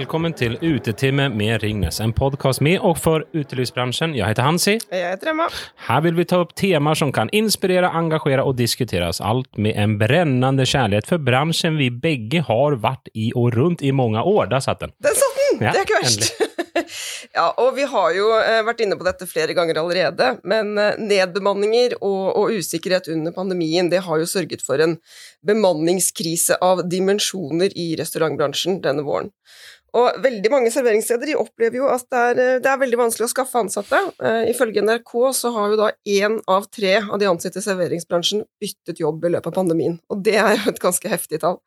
Välkommen til Utetimme med Ringnes, en podcast med og for utelivsbransjen. Jeg heter Hansi. Jeg heter Emma. Her vil vi ta opp temaer som kan inspirere, engasjere og diskuteres. Alt med en brennende kjærlighet for bransjen vi begge har vært i og rundt i mange år. Der satt den. Den satt den! Ja, det er ikke verst. ja, og vi har jo eh, vært inne på dette flere ganger allerede, men eh, nedbemanninger og, og usikkerhet under pandemien det har jo sørget for en bemanningskrise av dimensjoner i restaurantbransjen denne våren. Og veldig mange serveringssteder de opplever jo at det er, eh, det er veldig vanskelig å skaffe ansatte. Uh, ifølge NRK så har jo da én av tre av de ansatte i serveringsbransjen byttet jobb i løpet av pandemien, og det er jo et ganske heftig tall.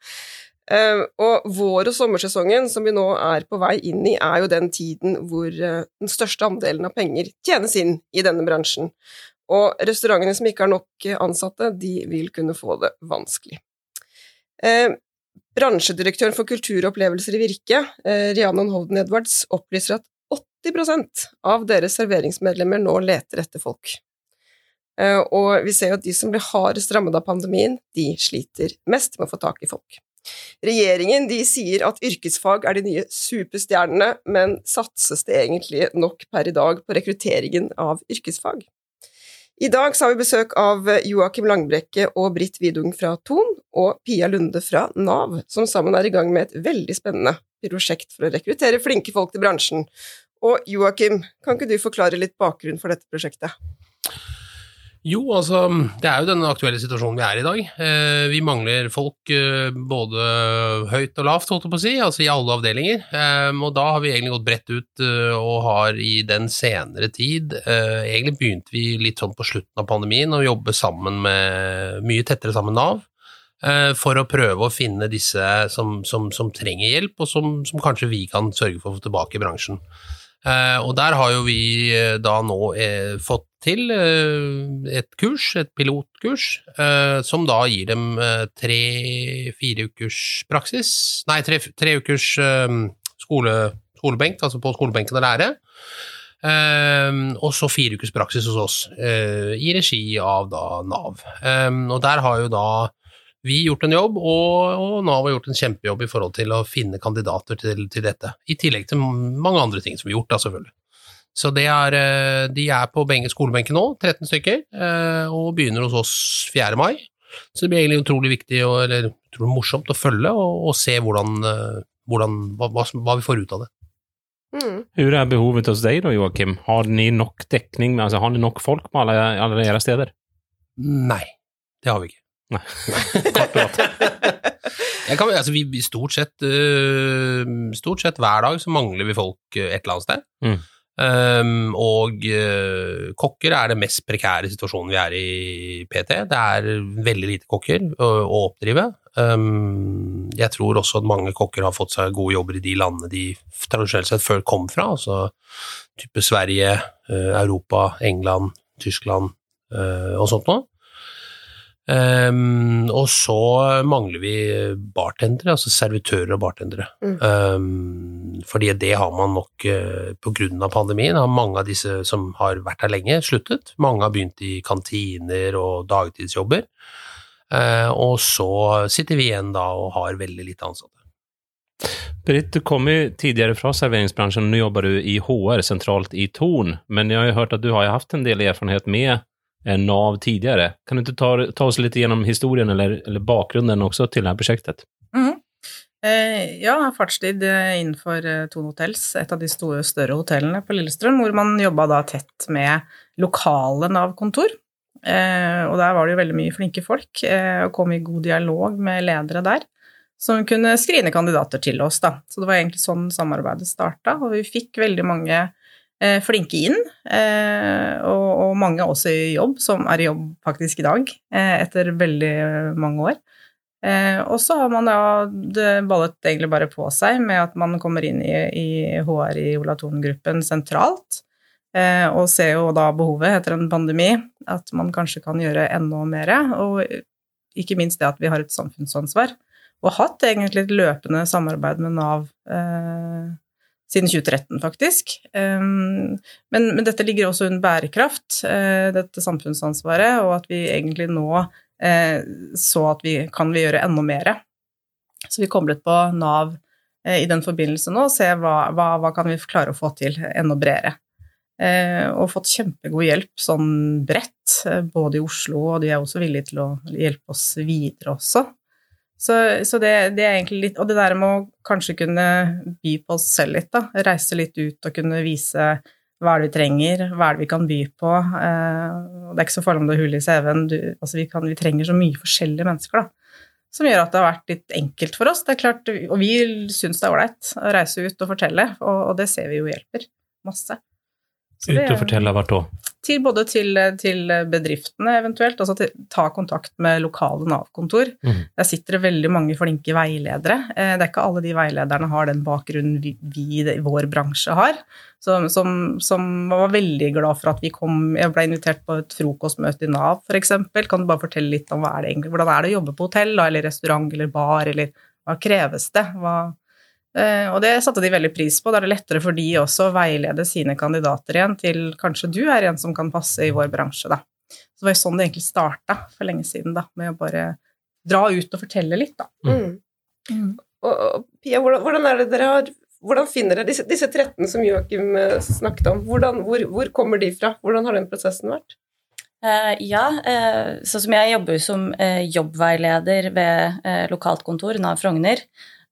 Uh, og vår- og sommersesongen som vi nå er på vei inn i, er jo den tiden hvor uh, den største andelen av penger tjenes inn i denne bransjen. Og restaurantene som ikke har nok ansatte, de vil kunne få det vanskelig. Bransjedirektøren for kultur og opplevelser i Virke, eh, Rianon Holden Edwards, opplyser at 80% av deres serveringsmedlemmer nå leter etter folk. Eh, og vi ser jo at de som blir hardest rammet av pandemien, de sliter mest med å få tak i folk. Regjeringen de sier at yrkesfag er de nye superstjernene, men satses det egentlig nok per i dag på rekrutteringen av yrkesfag? I dag har vi besøk av Joakim Langbrekke og Britt Widung fra Ton og Pia Lunde fra Nav, som sammen er i gang med et veldig spennende prosjekt for å rekruttere flinke folk til bransjen. Og Joakim, kan ikke du forklare litt bakgrunn for dette prosjektet? Jo, altså, det er jo den aktuelle situasjonen vi er i i dag. Eh, vi mangler folk eh, både høyt og lavt, holdt jeg på å si, altså i alle avdelinger. Eh, og da har vi egentlig gått bredt ut og har i den senere tid Egentlig begynte vi litt sånn på slutten av pandemien å jobbe sammen med Mye tettere sammen Nav. For å prøve å finne disse som, som, som trenger hjelp, og som, som kanskje vi kan sørge for å få tilbake i bransjen. Eh, og der har jo vi eh, da nå eh, fått til et kurs, et pilotkurs, som da gir dem tre-fire ukers praksis, nei, tre, tre ukers skole, skolebenk, altså på skolebenken å lære. Um, og så fire ukers praksis hos oss, uh, i regi av da Nav. Um, og der har jo da vi gjort en jobb, og, og Nav har gjort en kjempejobb i forhold til å finne kandidater til, til dette. I tillegg til mange andre ting som vi har gjort, da, selvfølgelig. Så det er, eh, de er på skolebenken nå, 13 stykker, eh, og begynner hos oss 4. mai. Så det blir egentlig utrolig viktig, og, eller utrolig morsomt å følge og, og se hvordan, eh, hvordan, hva, hva, hva vi får ut av det. Mm. Hur er behovet hos deg da, Joakim? Har ni nok dekning, altså har ni nok folk på alle, alle deres steder? Nei, det har vi ikke. Nei. Kort og godt. Jeg kan, altså, vi, stort, sett, uh, stort sett hver dag så mangler vi folk øh, et eller annet sted. Mm. Um, og uh, kokker er det mest prekære situasjonen vi er i PT. Det er veldig lite kokker å, å oppdrive. Um, jeg tror også at mange kokker har fått seg gode jobber i de landene de tradisjonelt sett før kom fra, altså type Sverige, uh, Europa, England, Tyskland uh, og sånt noe. Um, og så mangler vi bartendere, altså servitører og bartendere. Mm. Um, fordi det har man nok uh, på grunn av pandemien. Har mange av disse som har vært her lenge, sluttet. Mange har begynt i kantiner og dagtidsjobber. Uh, og så sitter vi igjen da og har veldig lite ansatte. Britt, du kom jo tidligere fra serveringsbransjen. Nå jobber du i HR sentralt i Torn. Men jeg har jo hørt at du har hatt haft en del erfarenhet med eh, NAV tidigare. Kan du inte ta, ta oss lite gjennom historien eller, eller bakgrunden också till det här projektet? Mhm. Eh, ja, fartstid eh, innenfor eh, Thon Hotels, et av de store, større hotellene på Lillestrøm, hvor man jobba da tett med lokale Nav-kontor. Eh, og der var det jo veldig mye flinke folk, eh, og kom i god dialog med ledere der, som kunne skrine kandidater til oss, da. Så det var egentlig sånn samarbeidet starta, og vi fikk veldig mange eh, flinke inn, eh, og, mange også i jobb, som er i jobb faktisk i dag, eh, etter veldig mange år. Eh, og så har man da det ballet egentlig bare på seg med at man kommer inn i, HR i Ola Thon-gruppen sentralt, eh, og ser jo da behovet etter en pandemi, at man kanskje kan gjøre enda mer, og ikke minst det at vi har et samfunnsansvar, og hatt egentlig et løpende samarbeid med Nav eh, siden 2013, faktisk. Um, men, men dette ligger også under bærekraft, eh, dette samfunnsansvaret, og at vi egentlig nå eh, så at vi kan vi gjøre enda mer. Så vi koblet på Nav eh, i den forbindelse nå, se hva, hva, hva kan vi klare å få til enda bredere. Og fått kjempegod hjelp sånn bredt, både i Oslo, og de er også villige til å hjelpe oss videre også. Så, så det, det, er egentlig litt Og det der med å kanskje kunne by på oss selv litt, da. Reise litt ut og kunne vise hva er det vi trenger, hva er det vi kan by på. Eh, det er ikke så farlig om det er hull i CV-en, altså vi, vi, trenger så mye forskjellige mennesker, da. Som gjør at det har vært litt enkelt for oss. Det er klart, Og vi syns det er ålreit å reise ut og fortelle, og, og det ser vi jo hjelper masse. Ut og fortelle hvert da? Til, både til, til, bedriftene eventuelt, altså til, ta kontakt med lokale Nav-kontor. Mm. Der sitter det veldig mange flinke veiledere. Eh, det er ikke alle de veilederne har den bakgrunnen vi, vi i vår bransje har. Som, som, som, var veldig glad for at vi kom Jeg ble invitert på et frokostmøte i Nav, f.eks. Kan du bare fortelle litt om er det egentlig, hvordan er det å jobbe på hotell da, eller restaurant eller bar, eller hva kreves det? Hva, og det satte de veldig pris på. Da er det lettere for de også å veilede sine kandidater igjen til kanskje du er en som kan passe i vår bransje, da. Så det var jo sånn det egentlig starta for lenge siden, da, med å bare dra ut og fortelle litt, da. Mm. Mm. Og, og, Pia, hvordan, hvordan, er det dere har hvordan finner dere disse, disse 13 som Joakim eh, snakket om? Hvordan, hvor, hvor, kommer de fra? Hvordan har den prosessen vært? Uh, ja, uh, sånn som jeg jobber som uh, jobbveileder ved lokalt kontor, Nav Frogner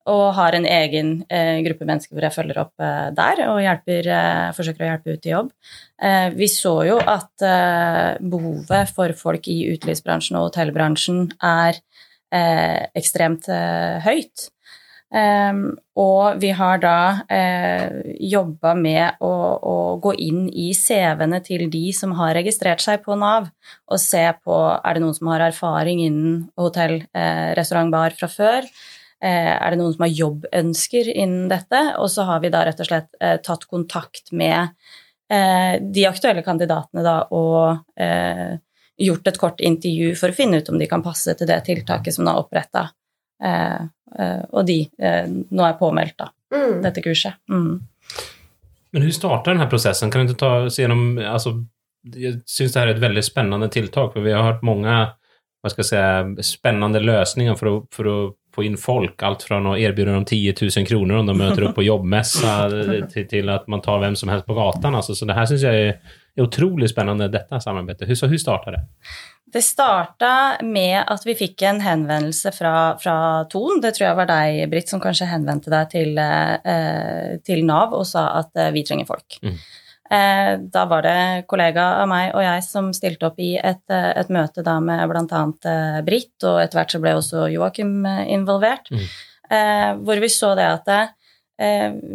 og har en egen eh, gruppe mennesker hvor jeg følger opp eh, der og hjelper, eh, forsøker å hjelpe ut i jobb. Eh, vi så jo at eh, behovet for folk i utelivsbransjen og hotellbransjen er eh, ekstremt høyt. og vi har da eh, jobba med å, å, gå inn i CV-ene til de som har registrert seg på Nav, og se på er det noen som har erfaring innen hotell, restaurant, bar fra før. Eh, er det noen som har jobbønsker innen dette? Og så har vi da rett og slett eh, tatt kontakt med eh, de aktuelle kandidatene da, og gjort et kort intervju for å finne ut om de kan passe til det tiltaket som er oppretta. og de nå er påmeldt, da, mm. dette kurset. Mm. Men hvordan starta denne prosessen? Kan du ikke ta oss gjennom altså, Jeg syns det er et veldig spennende tiltak, for vi har hørt mange hva skal jeg si, spennende løsninger for å, for å få inn folk. Alt fra att erbjuda dem 10 000 kroner om de møter opp på jobbmässa til, till at man tar hvem som helst på gatan. Alltså, så det her syns jeg er, utrolig spennende, dette samarbeidet. hur startade det? Det starta med at vi fikk en henvendelse fra, fra Ton. Det tror jeg var deg, Britt, som kanskje henvendte deg til, eh, til Nav og sa at eh, vi trenger folk. Mm. Eh, da var det kollega av meg og jeg som stilte opp i et, eh, et møte da med bl.a. Eh, Britt, og etter hvert så ble også Joakim involvert, mm. hvor vi så det at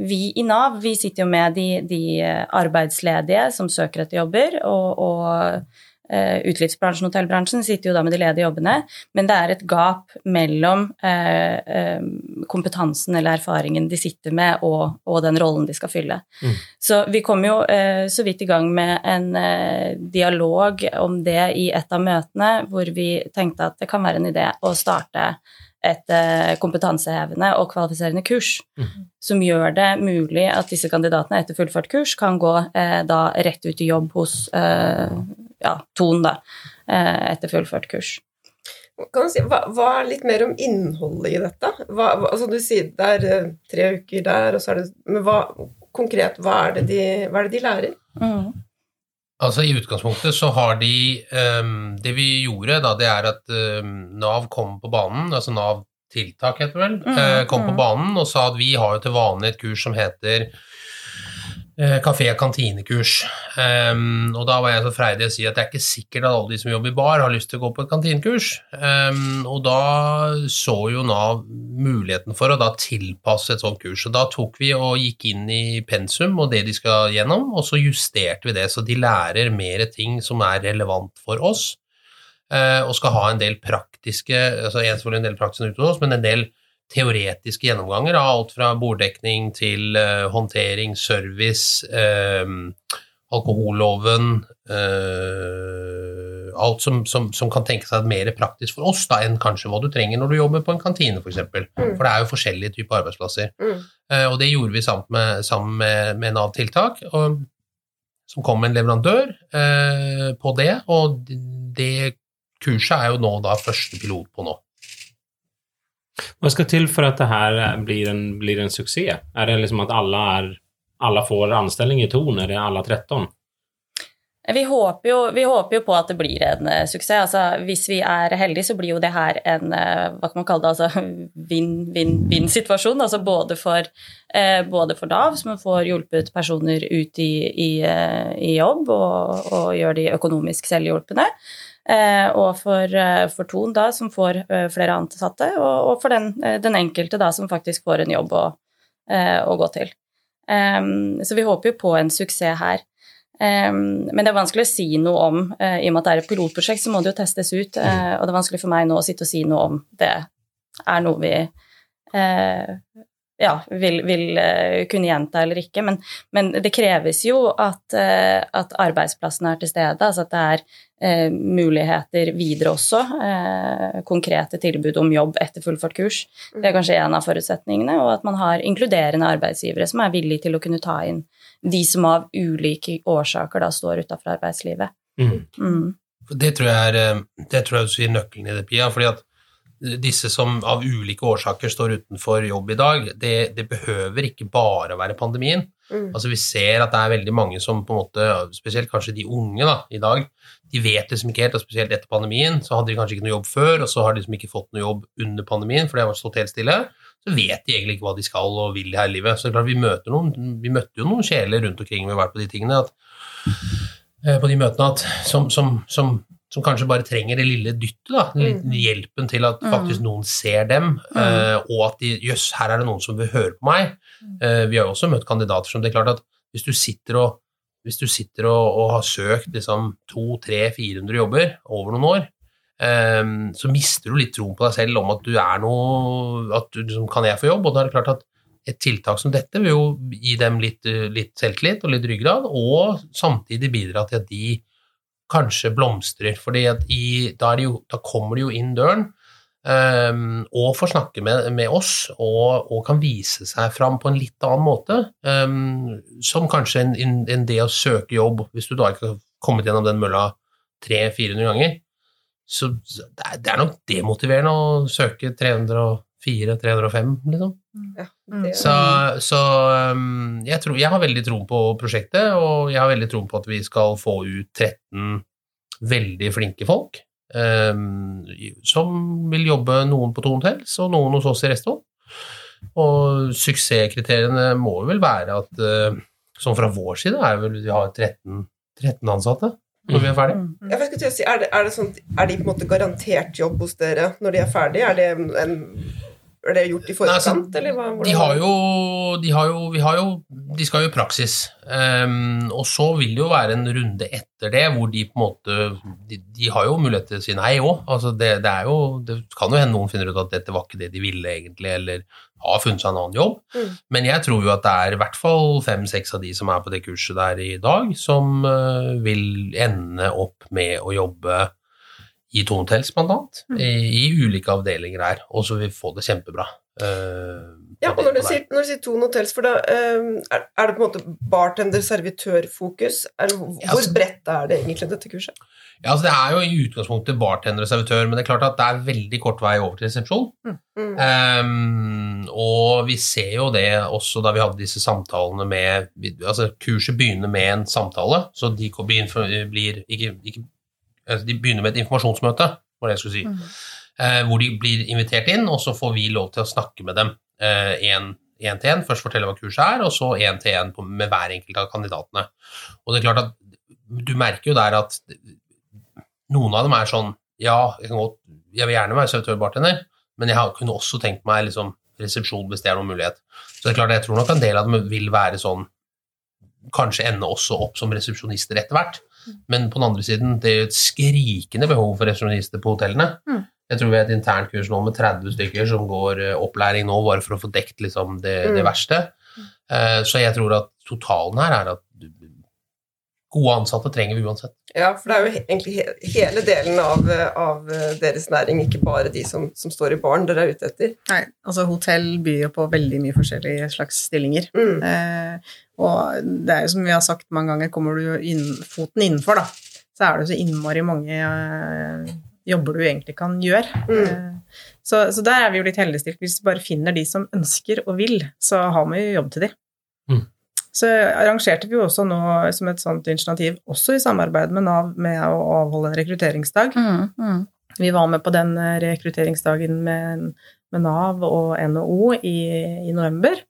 vi i Nav vi sitter jo med de, de arbeidsledige som søker etter jobber, og, og utelivsbransjen og hotellbransjen sitter jo da med de ledige jobbene, men det er et gap mellom uh, uh, kompetansen eller erfaringen de sitter med, og, og den rollen de skal fylle. Mm. Så vi kom jo så vidt i gang med en dialog om det i et av møtene, hvor vi tenkte at det kan være en idé å starte et kompetansehevende og kvalifiserende kurs mm. som gjør det mulig at disse kandidatene etter fullført kurs kan gå da rett ut i jobb hos ja, tonen, da, eh, etter fullført kurs. Kan du si, hva, hva, er litt mer om innholdet i dette? Hva, altså Du sier det er eh, tre uker der, og så er det Men hva, konkret, hva er det de, hva er det de lærer? Mm. Altså I utgangspunktet så har de um, Det vi gjorde, da, det er at um, Nav kom på banen, altså Nav tiltak heter det vel, mm, uh, kom mm. på banen og sa at vi har jo til vanlig et kurs som heter kafé- og kantinekurs. Um, og da var jeg så freidig å si at det er ikke sikkert at alle de som jobber i bar, har lyst til å gå på et kantinekurs. Um, og da så jo Nav muligheten for å da tilpasse et sånt kurs. Og da tok vi og gikk inn i pensum og det de skal gjennom, og så justerte vi det, så de lærer mer ting som er relevant for oss, uh, og skal ha en del praktiske altså en del praktiske ute oss, men en del teoretiske gjennomganger av alt fra borddekning til uh, håndtering, service, uh, alkoholloven uh, Alt som, som, som, kan tenke seg mer praktisk for oss da, enn kanskje hva du trenger når du jobber på en kantine, f.eks. For, mm. for det er jo forskjellige typer arbeidsplasser. Mm. og det gjorde vi sammen med, sammen med, med Nav Tiltak, og, som kom med en leverandør på det. Og det kurset er jo nå da første pilot på nå. Hva skal til for at det her blir en, blir en suksess? Er det liksom at alle, er, alle får anstelling i Ton? Er det alle 13? Vi håper, jo, vi håper, jo, på at det blir en uh, suksess. Altså, hvis vi er heldige, så blir jo det her en hva kan man kalle det, altså, vinn-vinn-vinn-situasjon. Altså både for, uh, både for Nav, som får hjulpet personer ut i, i, i jobb og, og, gjør de økonomisk selvhjulpne. Og for, for, Ton, da, som får flere ansatte, og, og for den, den, enkelte da, som faktisk får en jobb å, å gå til. Um, så vi håper jo på en suksess her. Um, men det er vanskelig å si noe om, uh, i og med at det er et pilotprosjekt, så må det jo testes ut. Uh, og det er vanskelig for meg nå å sitte og si noe om det er noe vi uh, ja, vil, vil kunne gjenta eller ikke. Men, men det kreves jo at, at, arbeidsplassen er til stede, altså at det er muligheter videre også. konkrete tilbud om jobb etter fullført kurs. Det er kanskje en av forutsetningene. Og at man har inkluderende arbeidsgivere som er villige til å kunne ta inn de som av ulike årsaker da står utafor arbeidslivet. Mm. Mm. Det tror jeg er eh, det tror jeg er nøkkelen i det, Pia. fordi at disse som av ulike årsaker står utenfor jobb i dag, det, det behøver ikke bare være pandemien. Mm. Altså Vi ser at det er veldig mange som på en måte, spesielt kanskje de unge da, i dag, de vet liksom ikke helt, og spesielt etter pandemien, så hadde de kanskje ikke noe jobb før, og så har de liksom ikke fått noe jobb under pandemien, for det har stått helt stille så vet de egentlig ikke hva de skal og vil her i livet. Så det er klart, vi, møter noen, vi møtte jo noen sjeler rundt omkring vi har vært på de tingene, at, eh, på de møtene at, som, som, som, som, kanskje bare trenger det lille dyttet, da, den mm. hjelpen til at faktisk mm. noen ser dem, mm. uh, og at de Jøss, her er det noen som vil høre på meg. Uh, vi har jo også møtt kandidater som det er klart at hvis du sitter og du sitter og, og har søkt liksom 200-400 jobber over noen år, um, så mister du litt troen på deg selv om at du er noe At du liksom, kan jeg få jobb? Og da er det klart at et tiltak som dette vil jo gi dem litt, litt selvtillit og litt ryggrad, og samtidig bidra til at de kanskje blomstrer. For da, da, kommer de jo inn døren um, og får snakke med, med oss og, og, kan vise seg fram på en litt annen måte. Um, som kanskje enn en det å søke jobb, hvis du da ikke har kommet gjennom den mølla 300-400 ganger, så det er nok demotiverende å søke 304-305, liksom. Ja, mm. så, så um, jeg, tror, jeg, har veldig tro på prosjektet, og jeg har veldig tro på at vi skal få ut 13 veldig flinke folk. Um, som vil jobbe noen på Tone Hotels og noen hos oss i Resto. Og suksesskriteriene må vel være at, uh, som fra vår side, er vel vi har 13, 13 ansatte når vi er ferdige. Mm. Ja, si, er, det, er, det sånn, er, de på en måte garantert jobb hos dere når de er ferdige? Er det, en, er det gjort i forkant, Nei, altså, eller hva? De har, jo, de har jo, vi har jo De skal jo i praksis. Um, og så vil det jo være en runde etter det hvor de på en måte De, de har jo mulighet til å si nei òg. Altså det, det, er jo Det kan jo hende noen finner ut at dette var ikke det de ville egentlig, eller har funnet seg en annen jobb. Mm. Men jeg tror jo at det er i hvert fall fem-seks av de som er på det kurset der i dag, som uh, vil ende opp med å jobbe i Tonetels, blant annet, mm. i, i, ulike avdelinger her, og så vil vi få det kjempebra. Uh, ja, og når du, sier, når du sier Tone Hotels, for da uh, er, er, det på en måte bartender-servitør-fokus? Hvor ja, altså, bredt er det egentlig, dette kurset? Ja, altså Det er jo i utgangspunktet bartender og servitør, men det er klart at det er veldig kort vei over til resepsjon. Mm. Um, og vi ser jo det også da vi hadde disse samtalene med altså Kurset begynner med en samtale, så de blir ikke, ikke altså De begynner med et informasjonsmøte, var det jeg skulle si. Mm. Uh, hvor de blir invitert inn, og så får vi lov til å snakke med dem én uh, til én. Først fortelle hva kurset er, og så én til én med hver enkelt av kandidatene. Og det er klart at du merker jo der at noen av dem er sånn Ja, jeg, godt, jeg vil gjerne være servitør-bartender, men jeg kunne også tenkt meg liksom, resepsjon hvis det er noen mulighet. Så det er klart, jeg tror nok en del av dem vil være sånn Kanskje ende også opp som resepsjonister etter hvert. Men på den andre siden, det er jo et skrikende behov for resepsjonister på hotellene. Mm. Jeg tror vi har et internt kurs nå med 30 stykker som går eh, opplæring nå bare for å få dekt liksom, det, det, mm. verste. Uh, så jeg tror at totalen her er at gode ansatte trenger vi uansett. Ja, for det er jo egentlig hele delen av, av deres næring, ikke bare de som, som, står i baren dere er ute etter. Nei, altså hotell byr jo på veldig mye forskjellige slags stillinger. Mm. Eh, og det er jo som vi har sagt mange ganger, kommer du inn, foten innenfor, da, så er det jo så innmari mange eh, jobber du egentlig kan gjøre. Mm. Eh, så, så, der er vi jo litt heldigstilt. Hvis vi bare finner de som ønsker og vil, så har vi jo jobb til de. Mm. Så arrangerte vi jo også nå som et sånt initiativ, også i samarbeid med Nav, med å avholde en rekrutteringsdag. Mm, mm. Vi var med på den eh, rekrutteringsdagen med, med Nav og NHO i, i november.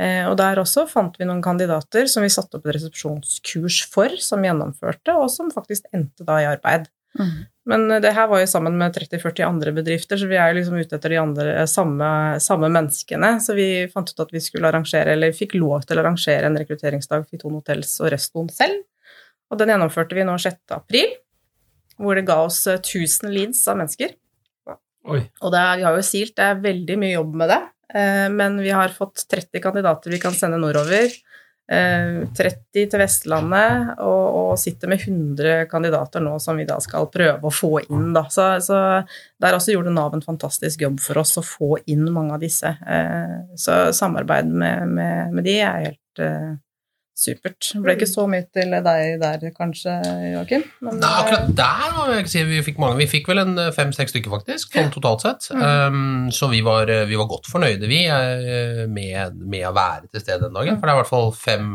Eh, og der også fant vi noen kandidater som vi satte opp et resepsjonskurs for, som gjennomførte, og som faktisk endte da i arbeid. Mm. Men eh, det her var jo sammen med 30-40 andre bedrifter, så vi er jo liksom ute etter de andre, eh, samme, samme, menneskene. Så vi fant ut at vi skulle arrangere, eller fikk lov til å arrangere en rekrutteringsdag for Ton Hotels og Røstboen selv. Og den gjennomførte vi nå 6. april, hvor det ga oss 1000 leads av mennesker. Oi. Og det er, vi har jo silt, det er veldig mye jobb med det. Eh, men vi har fått 30 kandidater vi kan sende nordover. 30 eh, til Vestlandet, og, og, sitter med 100 kandidater nå som vi da skal prøve å få inn. Da. Så, så der også gjorde Nav en fantastisk jobb for oss å få inn mange av disse. Eh, så samarbeid med, med, med de er helt supert. Det ble ikke så mye til deg der, kanskje, Joakim? Nei, akkurat der må jeg ikke si vi fikk mange. Vi fikk vel en eh, fem-seks stykker, faktisk, sånn totalt sett. Mm. Um, så vi var, eh, vi var, godt fornøyde, vi, eh, med, med, å være til stede den dagen. For det er i hvert fall fem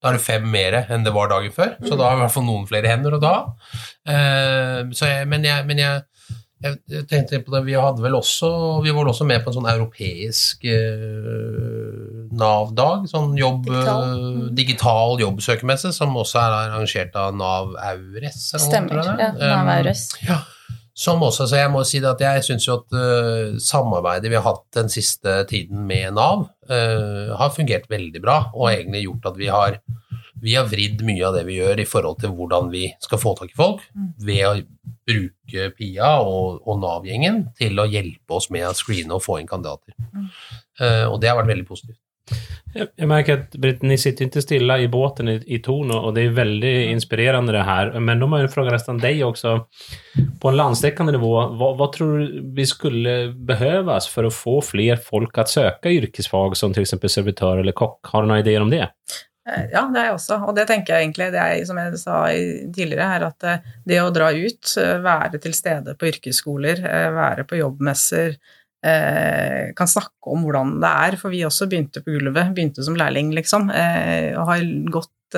da er det fem mer enn det var dagen før, så da har vi i hvert fall noen flere hender å ta uh, men jeg, men jeg jeg tenkte på det, Vi hadde vel også, vi var også med på en sånn europeisk eh, Nav-dag. Sånn jobb, digital. Mm. digital jobbsøkermesse, som også er arrangert av Nav Aures. Stemmer. ja, Nav Aures. Um, ja. Som også, så jeg må si at jeg syns jo at uh, samarbeidet vi har hatt den siste tiden med Nav, uh, har fungert veldig bra, og egentlig gjort at vi har vi har vridd mye av det vi gjør i forhold til hvordan vi skal få tak i folk, mm. ved å bruke Pia og, og Nav-gjengen til å hjelpe oss med å screene og få inn kandidater. Mm. Uh, og det har vært veldig positivt. Jeg merker at Britt, ni sitter ikke stille i båten i, i Torn, og det er veldig inspirerende det her. Men da må jeg spørre nesten deg også. På en landsdekkende nivå, hva, hva, tror du vi skulle behøves for å få flere folk å søke yrkesfag som f.eks. servitør eller kokk? Har du noen ideer om det? Eh, ja, det er jeg også. Og det tenker jeg egentlig, det er som jeg sa tidligere her, at eh, det å dra ut, eh, være til stede på yrkesskoler, være på jobbmesser, kan snakke om hvordan det er, for vi også begynte på gulvet, begynte som lærling, liksom, og har gått,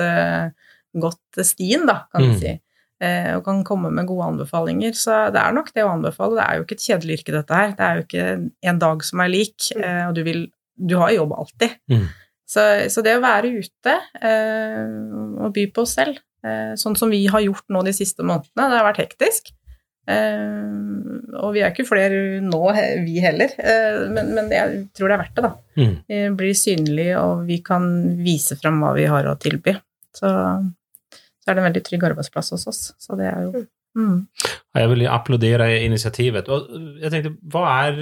gått stien, da, kan vi mm. si. Og kan komme med gode anbefalinger. Så det er nok det å anbefale. Det er jo ikke et kjedelig yrke, dette her. Det er jo ikke en dag som er lik, og du vil Du har jobb alltid. Mm. Så, så, det å være ute eh, og by på oss selv, eh, sånn som vi har gjort nå de siste månedene, det har vært hektisk. Eh, og vi er ikke flere nå, vi heller, eh, men, men, jeg tror det er verdt det, da. Mm. Vi blir synlige, og vi kan vise frem hva vi har å tilby. Så, så er det en veldig trygg arbeidsplass hos oss. Så det er jo mm. Jeg vil applaudere initiativet. Og jeg tenkte, hva er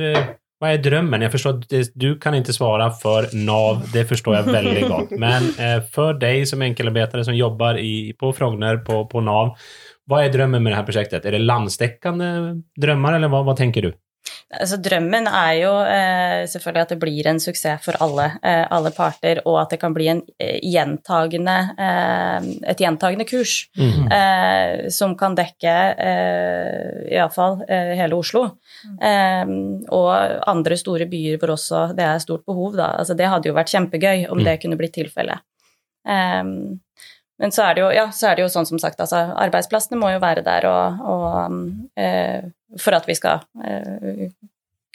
hva er drømmen? Jeg forstår at Du kan ikke svare for Nav, det forstår jeg veldig godt. Men eh, for deg som enkelarbetare som jobber i, på Frogner, på, på, Nav, hva er drømmen med dette prosjektet? Er det landsdekkende drømmer, eller hva, hva tenker du? Altså, drømmen er jo eh, selvfølgelig at det blir en suksess for alle, eh, alle parter, og at det kan bli en, eh, gjentagende, eh, et gjentagende kurs mm -hmm. som kan dekke eh, iallfall eh, hele Oslo. Mm. og andre store byer hvor også det er stort behov. Da. Altså, det hadde jo vært kjempegøy om mm. det kunne blitt tilfellet. men så er, det jo, ja, så er det jo sånn som sagt, altså, arbeidsplassene må jo være der og, og for at vi skal eh,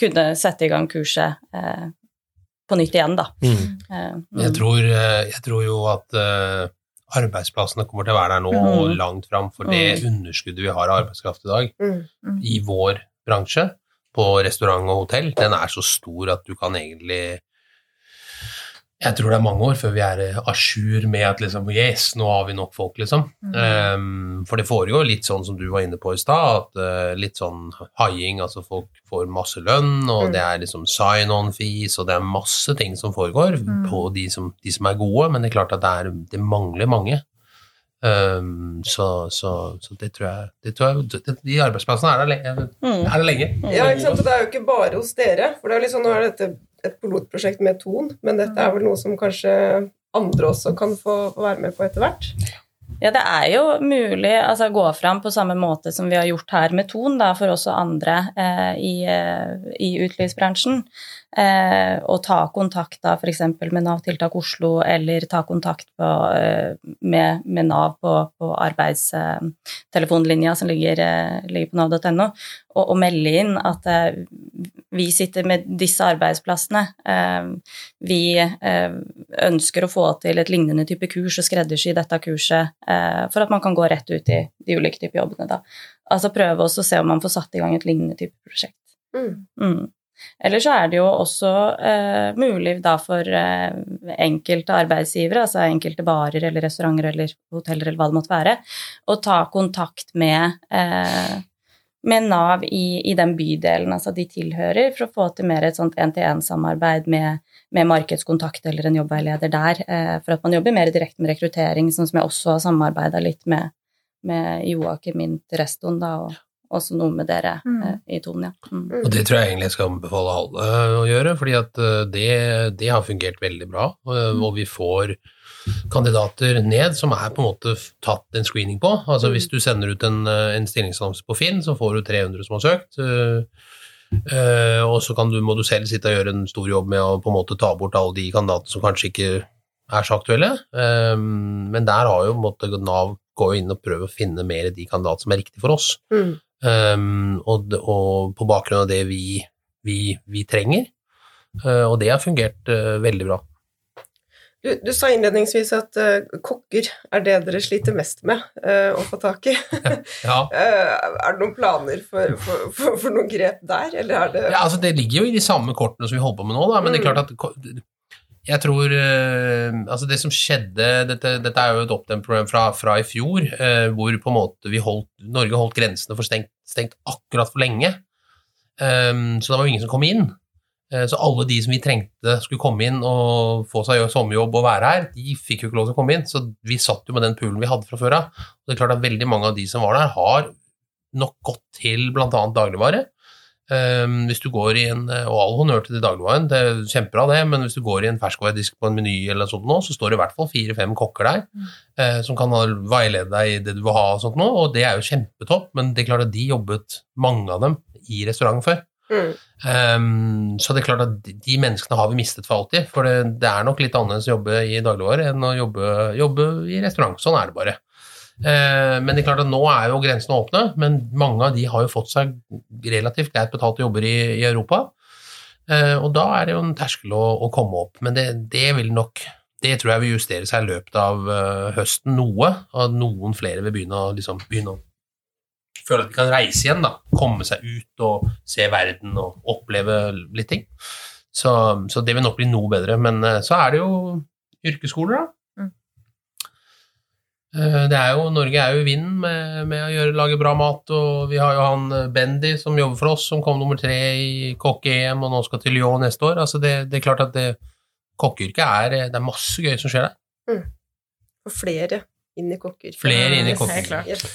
kunne sette i gang kurset eh, på nytt igjen, da. Mm. Eh, mm. Jeg, tror, eh, jeg, tror, jo at eh, arbeidsplassene kommer til å være der nå mm. og langt fram, for det mm. underskuddet vi har av arbeidskraft i dag mm. Mm. i vår bransje, på restaurant og hotell, den er så stor at du kan egentlig jeg tror det er mange år før vi er à jour med at liksom, yes, nå har vi nok folk, liksom. Mm. Um, for det foregår litt sånn som du var inne på i stad, at uh, litt sånn haiing, altså folk får masse lønn, og mm. det er liksom sign-on-fees, og det er masse ting som foregår mm. på de som, de som, er gode, men det er klart at det, er, det mangler mange. Um, så, så, så, det tror jeg, det tror jeg det, De arbeidsplassene er der lenge. Mm. Er der lenge. Ja, ikke sant? og det er jo ikke bare hos dere. For det er liksom, nå er dette et pilotprosjekt med Ton, men dette er vel noe som kanskje andre også kan få, være med på etter hvert? Ja, det er jo mulig altså, å gå fram på samme måte som vi har gjort her med Ton, da, for også andre eh, i, eh, i utelivsbransjen. Eh, og ta kontakt da f.eks. med Nav Tiltak Oslo, eller ta kontakt på, eh, med, med, Nav på, på arbeidstelefonlinja som ligger, eh, ligger på nav.no, og, og, melde inn at eh, vi sitter med disse arbeidsplassene. vi ønsker å få til et lignende type kurs og skreddersy dette kurset for at man kan gå rett ut i de ulike typer jobbene. Da. Altså prøve også å se om man får satt i gang et lignende type prosjekt. Mm. Mm. Eller så er det jo også eh, mulig da for eh, enkelte arbeidsgivere, altså enkelte barer eller restauranter eller hoteller eller hva det måtte være, å ta kontakt med, eh, med Nav i, i, den bydelen altså de tilhører, for å få til mer et sånt én-til-én-samarbeid med, med, markedskontakt eller en jobbveileder der, for at man jobber mer direkte med rekruttering, sånn som jeg også har samarbeida litt med, med Joakim Intereston da, og også noe med dere mm. uh, i tonen, ja. Mm. Og det tror jeg egentlig jeg skal anbefale alle å gjøre, fordi at eh, det, det har fungert veldig bra, mm. og vi får kandidater ned som er på en måte tatt en screening på. Altså Hvis du sender ut en, eh, en stillingsannonse på Finn, så får du 300 som har søkt. Uh, og så du, må du selv sitte og gjøre en stor jobb med å på en måte ta bort alle de kandidatene som kanskje ikke er så aktuelle. Men der har jo på en måte, Nav gå inn og prøve å finne mer de kandidatene som er riktige for oss. Mm. Um, og, og, på bakgrunn av det vi, vi, vi trenger. Uh, og det har fungert uh, veldig bra. Du, du, sa innledningsvis at uh, kokker er det dere sliter mest med å få tak i. ja. er det noen planer for, for, for, for, noen grep der, eller er det Ja, altså Det ligger jo i de samme kortene som vi holder på med nå, da, men mm. det er klart mm. at jeg tror uh, Altså, det som skjedde Dette, dette er jo et oppdemprogram fra, fra i fjor, uh, hvor på en måte vi holdt, Norge holdt grensene for stengt, stengt akkurat for lenge. Um, så det var jo ingen som kom inn. Uh, så alle de som vi trengte skulle komme inn og få seg sommerjobb og være her, de fikk jo ikke lov til å komme inn. Så vi satt jo med den poolen vi hadde fra før av. Det er klart at veldig mange av de som var der, har nok gått til bl.a. dagligvare. Um, hvis du går i en, Og all honnør til de dagligvaren, det er kjempebra det, men hvis du går i en ferskvaredisk på en meny, eller sånt nå, så står det i hvert fall fire-fem kokker der mm. uh, som kan veilede deg i det du vil ha, og sånt nå, og det er jo kjempetopp, men det er klart at de jobbet, mange av dem, i restaurant før. Mm. Um, så det er klart at de menneskene har vi mistet for alltid, for det, det er nok litt annerledes å jobbe i dagligvare enn å jobbe, jobbe i restaurant. Sånn er det bare. Eh, men det er klart at nå er jo grensene åpne, men mange av de har jo fått seg relativt greit betalte jobber i, i Europa. Eh, og da er det jo en terskel å, å komme opp. Men det, det, vil nok Det tror jeg vil justere seg i løpet av uh, høsten noe. Og noen flere vil begynne å, liksom, begynne å føle at de kan reise igjen. da, Komme seg ut og se verden og oppleve litt ting. Så, så det vil nok bli noe bedre. Men så er det jo yrkesskoler, da Eh, det er jo, Norge er jo i vinden med, med, å gjøre, lage bra mat, og vi har jo han eh, Bendy som jobber for oss, som kom nummer tre i kokke-EM, og nå skal til Lyon neste år. Altså det, det, er klart at det, kokkeyrket er Det er masse gøy som skjer der. Mm. Og flere inn i kokkeyrket. Flere inn i kokkeyrket. Yes.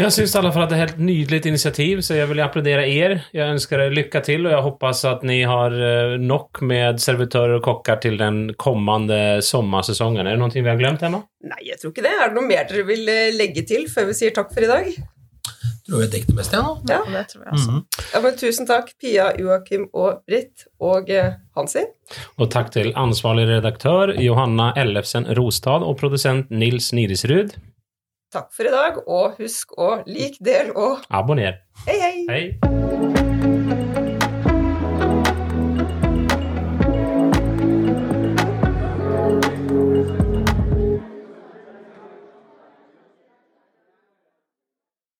Jeg syns i alle fall at det er et helt nydelig initiativ, så jeg vil applaudere er. Jeg ønsker dere lykke til, og jeg håper at dere har eh, nok med servitører og kokker til den kommende sommersesongen. Er det noe vi har glemt, Emma? Nei, jeg tror ikke det. Er det noe mer dere vil eh, legge til før vi sier takk for i dag? Tror har dekket det meste, jeg nå. Ja. det tror jeg altså. Mm -hmm. ja, men tusen takk, Pia, Joakim og Britt, og eh, Hansi. Og takk til ansvarlig redaktør Johanna Ellefsen Rostad og produsent Nils Nirisrud. Takk for i dag, og husk å like, del og Abonner. Hei, hei! hei.